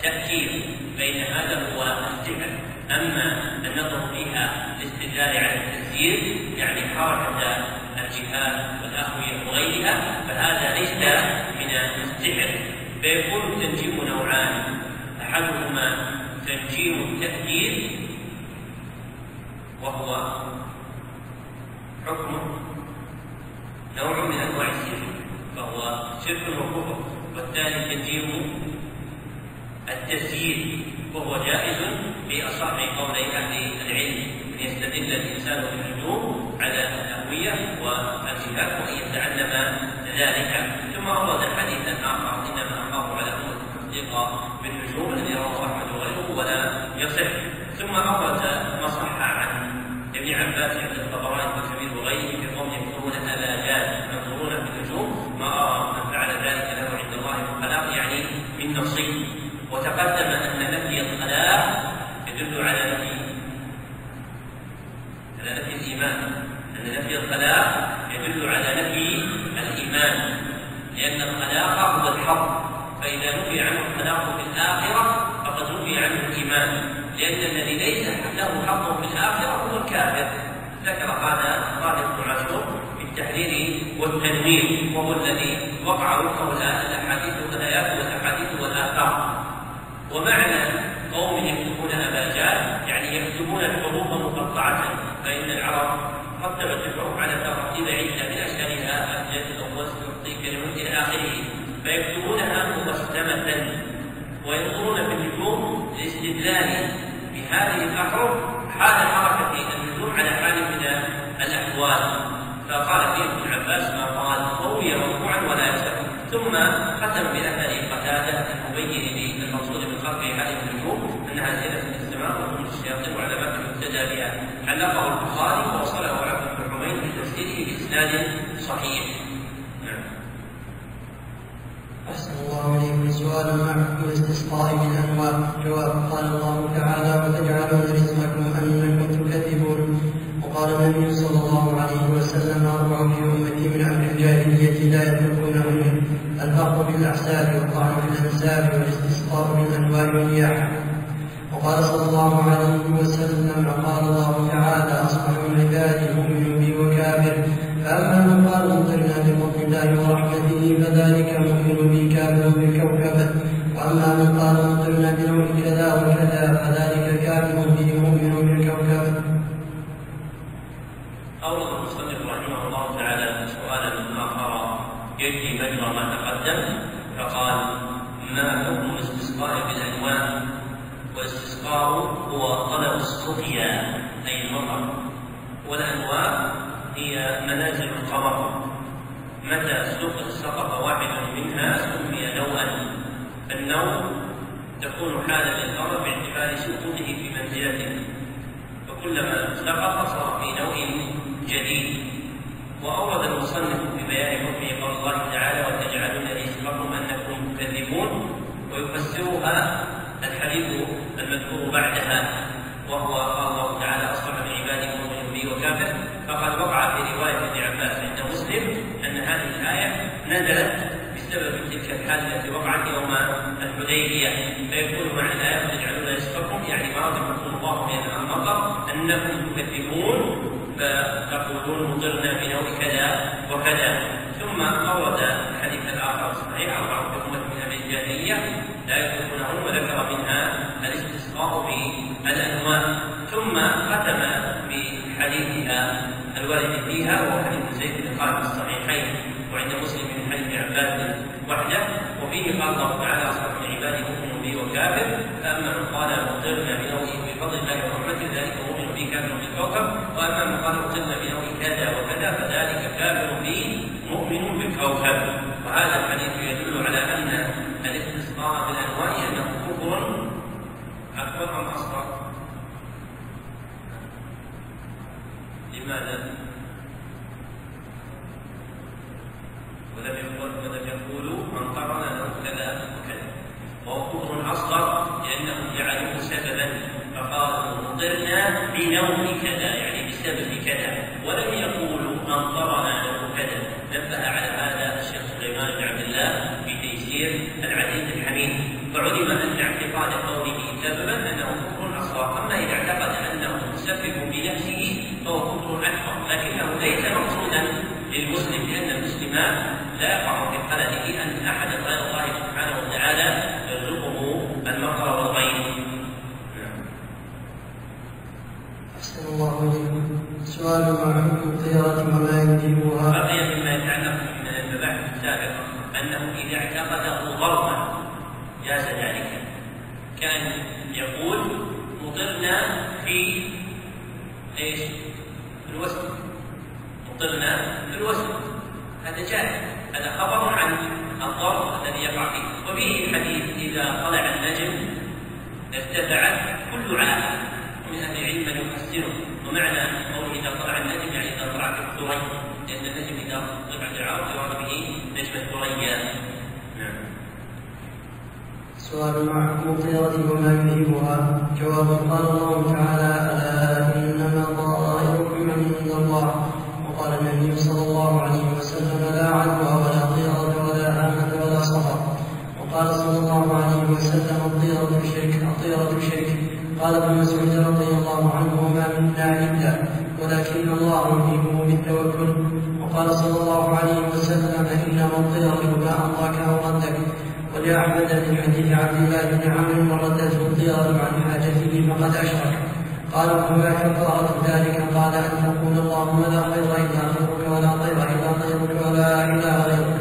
التأكيد بين هذا والسحر أما النظر فيها باستدلال على التسيير يعني حركة الجهاد والأخوية وغيرها فهذا ليس من السحر فيكون التنجيم نوعان. أحدهما تنجيم التأكيد وهو حكمه نوع من أنواع السحر فهو شرك وكفر والثاني تنجيم التسيير وهو جائز في أصح قولي أهل العلم. أن يستدل الإنسان بالنجوم على الهوية والجهاد وأن يتعلم ذلك. ثم أورد حديثا آخر إنما أخاف على أمة التصديق بالنجوم الذي رواه أحمد وغيره ولا يصح. ثم أورد ما صح عن ابن عباس عند الطبراني والكبير وغيره في قوم يكتبون الآجال ينظرون في النجوم ما أرى من فعل ذلك له عند الله من خلاق يعني من نصيب وتقدم أن نفي الخلاق يدل على نفي على نفي الإيمان. أن نفي الخلاق يدل على نفي الإيمان لأن الخلاق هو الحظ فإذا نفي عنه الخلاق في الآخرة فقد نفي عنه الإيمان. لأن الذي ليس له حظ في الآخرة هو الكافر. ذكر هذا خالد بن عاشور في التحرير والتنوير وهو الذي وقع وفقه الأحاديث والآيات والأحاديث والآثار. ومعنى قوم يكتبون أبا جهل يعني يكتبون الحروف مقطعة فإن العرب رتبت الحروف على ترتيب عدة من أشكالها الجد الأول تعطي كلمة إلى آخره. فيكتبونها مقسمة وينظرون في النجوم لاستدلال بهذه الأحرف حال حركة النجوم على حال من الأحوال. فقال فيه ابن عباس ما قال روي مرفوعا ولا يصح ثم ختم بأثر قتادة المبين للمقصود النجوم أنها زينة من السماء وهم الشياطين وعلامات يهتدى بها علقه البخاري الوارد فيها وهو حديث زيد بن خالد في الصحيحين وعند مسلم من حديث عباس وحده وفيه قال الله تعالى أصحاب من عبادي مؤمن بي وكافر فأما من قال مطرنا بنوء بفضل الله ورحمته ذلك مؤمن بي كافر بالكوكب وأما من قال مطرنا بنوء كذا وكذا فذلك كافر بي مؤمن بالكوكب. وهذا الحديث يدل على ان الاستسقاء بالانواع انه كفر اكبر ام اصغر؟ لماذا؟ ولم يقل ولم يقولوا من قرن له كذا وكذا وهو كفر اصغر لانهم جعلوه سببا فقالوا مطرنا بنوم كذا يعني بسبب كذا ولم يقولوا من قرن له كذا نبه على هذا الشيخ سليمان بن عبد الله في تيسير العزيز الحميد فعلم ان اعتقاد قوله سببا انه كفر اصغر اما اذا اعتقد انه مسبب بنفسه فهو كفر اكبر لكنه ليس مقصودا للمسلم لأن المسلم لا يقع في قلبه ان احدا غير الله سبحانه وتعالى يرزقه المطر والغيث
أحسن الله إليكم سؤال مع حكم الطيرة وما يجيبها
بقي مما يتعلق من المباحث السابقه انه اذا اعتقده ظرفا جاز ذلك كان يقول مطرنا في إيش؟ في الوسط مطرنا في الوسط هذا جائز هذا خبر عن الظرف الذي يقع فيه وفيه حديث اذا طلع النجم ارتفعت كل عالم ومن أهل العلم من يفسره ومعنى قوله اذا طلع النجم يعني اذا طلعت الثريا لأن النجم اذا طلع العرب يراد به نجم الثريا نعم
سؤال مع حكم الطيرة وما قال الله تعالى ألا إنما طائركم عند الله وقال النبي صلى الله عليه وسلم لا عدوى ولا طيرة ولا آمن ولا صفر وقال صلى الله عليه وسلم الطيرة شرك الطيرة شرك قال ابن مسعود رضي الله عنه وما منا إلا ولكن الله يهيبه بالتوكل وقال صلى الله عليه وسلم إنما الطيرة ما ردك وجاء أحمد من حديث عبد الله بن عمرو من ردته الطيرة عن حاجته فقد أشرك. قال فما كفارة ذلك. قال أن تقول اللهم لا خير إلا خيرك ولا طير إلا طيرك ولا إله غيرك.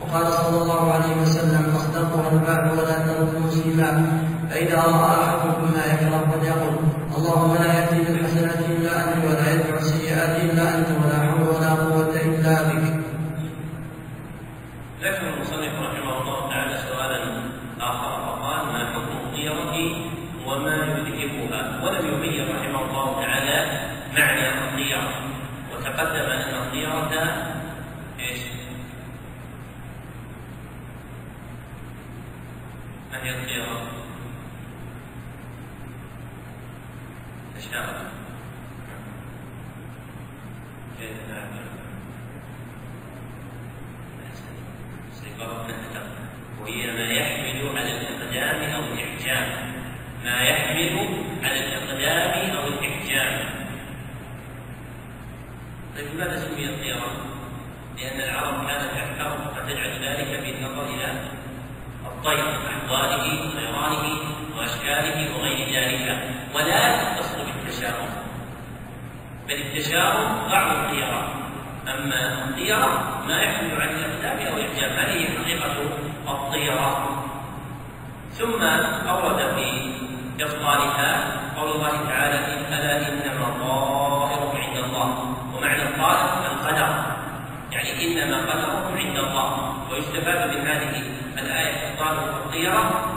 وقال صلى الله عليه وسلم اصدقها الباب ولا ترد مسلما فإذا رأى أحدكم ما يكره فليقل اللهم لا يأتي بالحسنة إلا أنت ولا يدفع السيئات إلا أنت ولا حول ولا قوة إلا بك
ذكر المصنف رحمه الله تعالى سؤالا اخر فقال ما حكم الطيره وما يذهبها ولم يبين رحمه الله تعالى معنى الطيره وتقدم ان الطيره إيش؟ ما هي الطيره؟ تشابه كيف نعرف استيقاظ وهي ما يحمل على الإقدام أو الإحجام ما يحمل على الإقدام أو الإحجام طيب لماذا سمي الطيران؟ لأن العرب كانت تحترم فتجعل ذلك بالنظر إلى الطير أحواله وطيرانه وأشكاله وغير ذلك ولا تتصل بالتشاؤم بل التشاؤم بعض الطيران أما الطيرة ما يحمل عن الأقدام أو الإحجام هذه هي حقيقة الطيرة ثم أورد في إبطالها قول الله تعالى إن ألا إنما الطائر عند الله ومعنى الطائر القدر يعني إنما قدركم عند ويستفاد من هذه الآية إبطال الطيرة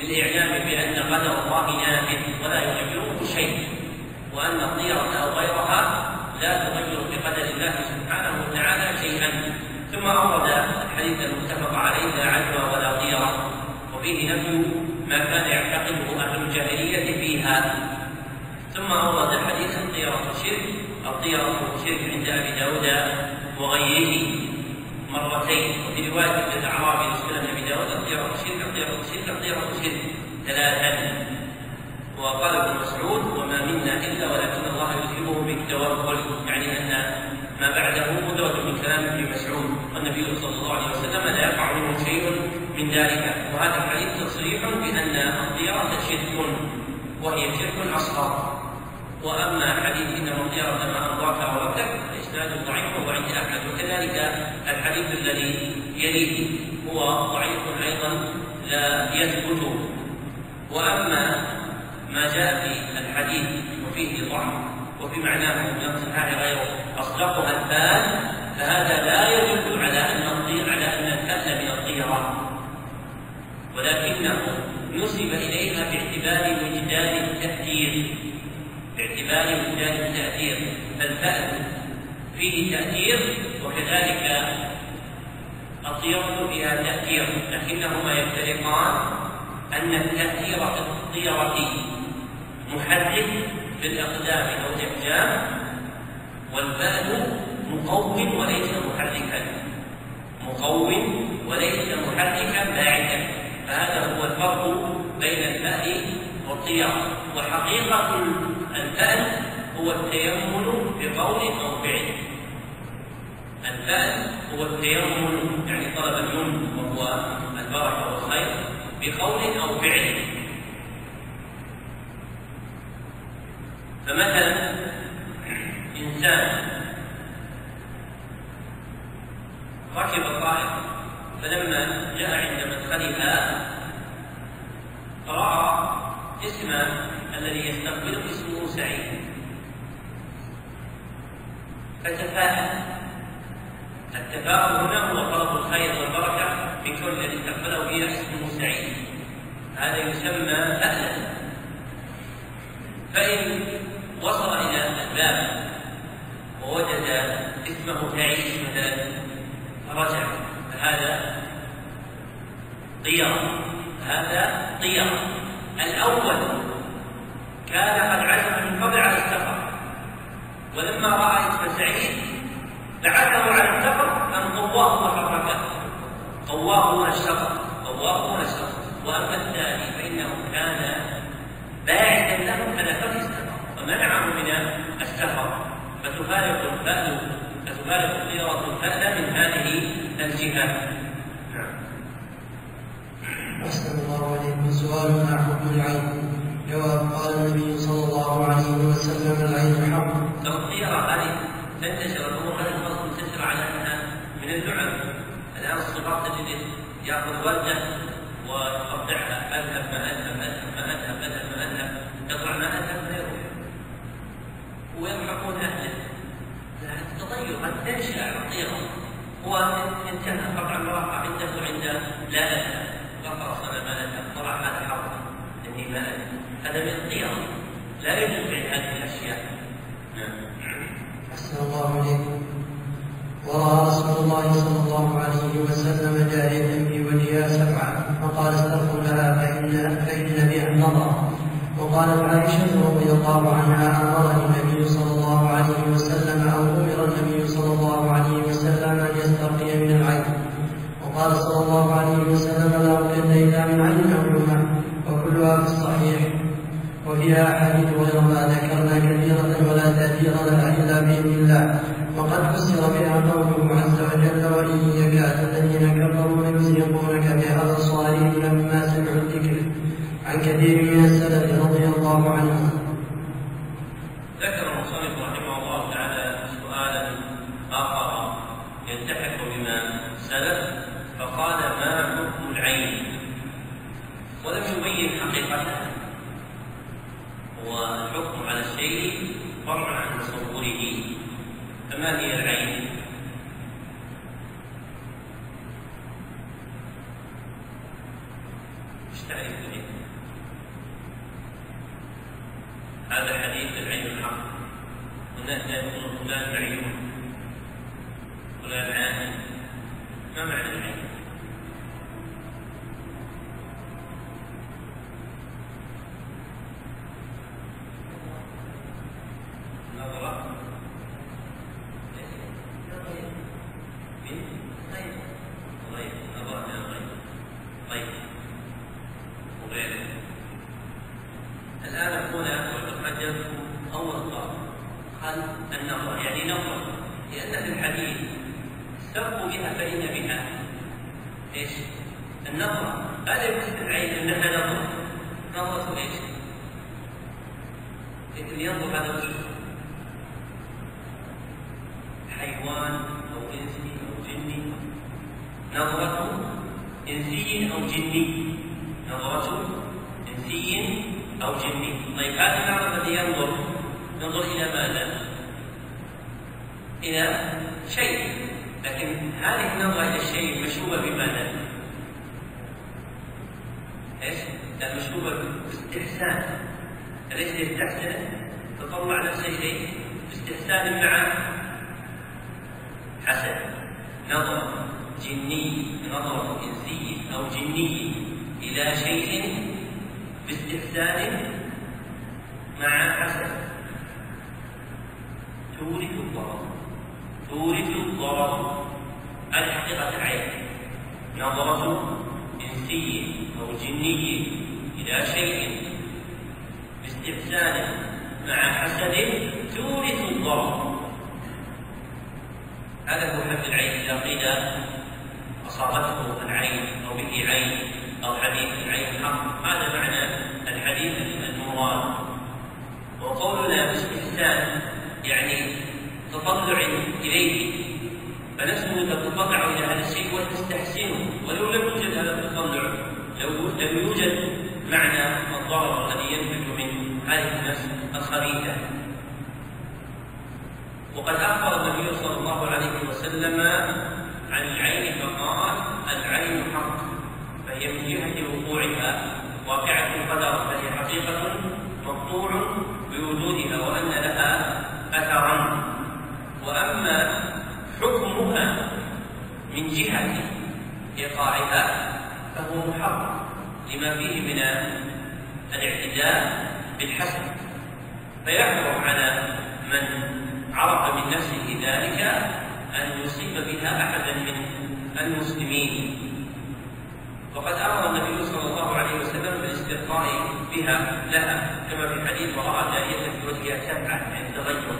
للإعلام بأن قدر الله نافذ ولا يغيره شيء وأن الطيرة أو غيرها لا تغير بقدر الله سبحانه وتعالى شيئا. ثم أورد الحديث المتفق عليه لا عدوى ولا طيرة وفيه نفي ما كان يعتقده أهل الجاهلية فيها. ثم أورد حديث الطيره شرك الطيرة شرك عند أبي داود وغيره. مرتين. وفي رواية الاعرابي لسنن أبي داود الطيره شرك الطيره شرك الطيره شرك ثلاثا. وقال ابن مسعود وما منا إلا ولكن الله يذهبه بالتوكل. يعني أن ما بعده مدرج من كلام ابن مسعود. والنبي صلى الله عليه وسلم لا يقع منه شيء من ذلك. وهذا الحديث تصريح بأن الطيره شرك وهي شرك أصغر. وأما حديث انه الطيره كما انظرت ولك فاسناده ضعيف وهو عند أحمد وكذلك الحديث الذي يليه هو ضعيف أيضا لا يثبت. وأما ما جاء في الحديث وفيه ضعف وفي معناه من الصحاح غير أصدقها الفال فهذا لا يدل على أن الطير على أن الفأل من الطيران. ولكنه نسب إليها باعتبار وجدان التأثير. باعتبار وجدان التأثير. فالفأل فيه تأثير وكذلك الطيرة فيها تأثير. لكنهما يفترقان أن التأثير في الطيرة محرك في الأقدام أو الإحجام والبال مقوم وليس محركا. مقوم وليس محركا باعثا فهذا هو الفرق بين الفأل والطيرة. وحقيقة الفأل هو التيمم بقول أو فعل. الفأل هو التيمم يعني طلب اليمن وهو البركة والخير بقول أو فعل فمثلا إنسان ركب الطائرة فلما جاء عند مدخلها رأى اسم الذي يستقبله اسمه سعيد. فتفاءل. التفاؤل هنا هو طلب الخير والبركة من كل الذي استقبله به اسمه سعيد هذا يسمى فألا فإن وصل إلى الباب ووجد اسمه سعيد مثلا رجع. فهذا طيرة هذا طيرة الأول كان قد عزم من قبل على السفر. ولما رأى اسم سعيد بعثه على السفر أن قواه وحركه قواه ونشطه قواه ونشطه وأما الثاني فإنه كان باعثا له على فتح السفر. ومنعه من السفر. فتفارق الفأل فتفارق الطيرة الفأل من هذه الجهة.
أحسن الله عليكم سؤال ما حكم العين. جواب قال النبي صلى الله عليه وسلم العين حق
الطيرة هذه تنتشر الأمور على أنها من اللعب الآن الصغار تجد يأخذ وردة ويقطعها. أذهب ما أذهب أذهب ما أذهب أذهب. ما أذهب يقطع ما أذهب لا يروح ويضحكون أهله التطير قد الطيرة هو إنتهى. قطع المراقع عنده عند لا أذهب قطع صنع ما أذهب طلع هذا حرب. إني ما أذهب هذا من الطيرة لا يجوز فعل هذه الأشياء. حيوان أو إنسي أو جني نظرة إنسي أو جني نظرة إنسي أو جني طيب هذا النظر الذي ينظر ينظر إلى ماذا؟ إلى شيء لكن هذه النظرة إلى الشيء مشوبة بماذا؟ إيش؟ لا مشوبة باستحسان أليس يستحسن تطلع نفسه إليه باستحسان مع حسن نظر جني نظر إنسي أو جني إلى شيء باستحسان مع حسن تورث الضرر تورث الضرر. هذه حقيقة العين. نظرة إنسي أو جني إلى شيء باستحسان مع حسد تورث الضرر. هذا هو حد العين إذا قيل أصابته العين أو به عين أو حديث العين حق هذا معنى الحديث المراد؟ وقولنا باستحسان يعني تطلع إليه فنفسه تتطلع إلى هذا الشيء وتستحسنه ولو لم يوجد هذا التطلع لو لم يوجد معنى الضرر الذي ينتج من هذه النفس الخبيثة. وقد أخبر النبي صلى الله عليه وسلم عن العين فقال العين حق فهي من جهة وقوعها. واقعة القدر فهي حقيقة مقطوع بوجودها وأن لها أثرا. وأما حكمها من جهة إيقاعها فهو محرم لما فيه من الاعتداء بالحسن. فيحرم على من عرف من نفسه ذلك أن يصيب بها أحدا من المسلمين. وقد أمر النبي صلى الله عليه وسلم بالاسترقاء بها لها كما في حديث ورأى جارية في وجهها سبعة يعني تغير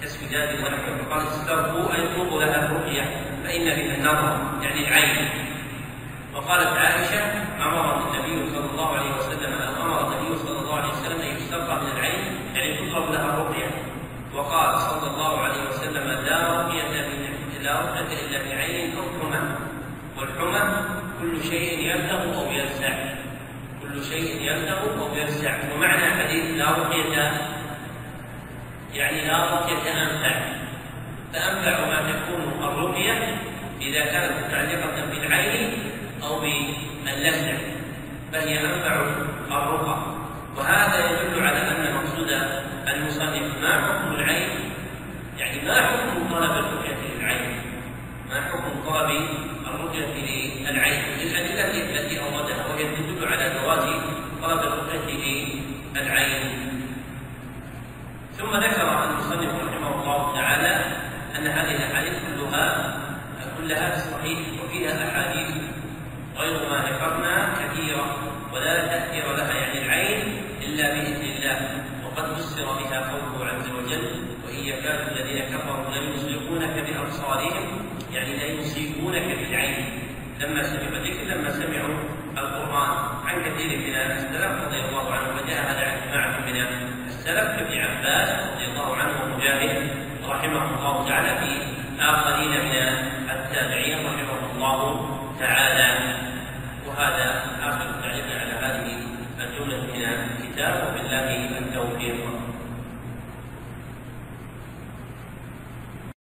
كاسوداد ونحوه. فقال استرقوا أي اطلبوا لها الرقية فإن بها النظر يعني العين. وقالت عائشة أمر النبي صلى الله عليه وسلم أمر النبي صلى الله عليه وسلم أن يسترقى من العين يعني تطلب لها الرقية وقال صلى الله عليه وسلم لا رقية لا رقية إلا بعين أو حمى والحمى كل شيء يلتغ أو يلسع كل شيء يلتغ أو يلسع ومعنى حديث لا رقية يعني لا رقية فأنفع ما تكون الرقية إذا كانت متعلقة بالعين أو باللسع فهي أنفع الرقى وهذا يدل على أن مقصود المصنف ما حكم العين يعني ما حكم طلب الرؤية للعين ما حكم طلب الرؤية للعين للأدلة التي أوردها وهي تدل على جواز طلب الرؤية للعين ثم ذكر المصنف رحمه الله تعالى أن هذه الأحاديث كلها كلها صحيح وفيها أحاديث غير ما ذكرنا كثيرة ولا تأثير لها يعني العين إلا بإذن الله. وقد فسر بها قوله عز وجل وإن يكاد الذين كفروا ليزلقونك بأبصارهم يعني لا يصيبونك بالعين. لما سمعوا ذكر لما سمعوا القرآن عن كثير من السلف رضي الله عنهم وجاء هذا عن جماعة من السلف كابن عباس رضي الله عنه ومجاهد رحمه الله تعالى في آخرين من الله تعالى. وهذا آخر تعليق على هذه الجملة. من الكتاب وبالله التوفيق.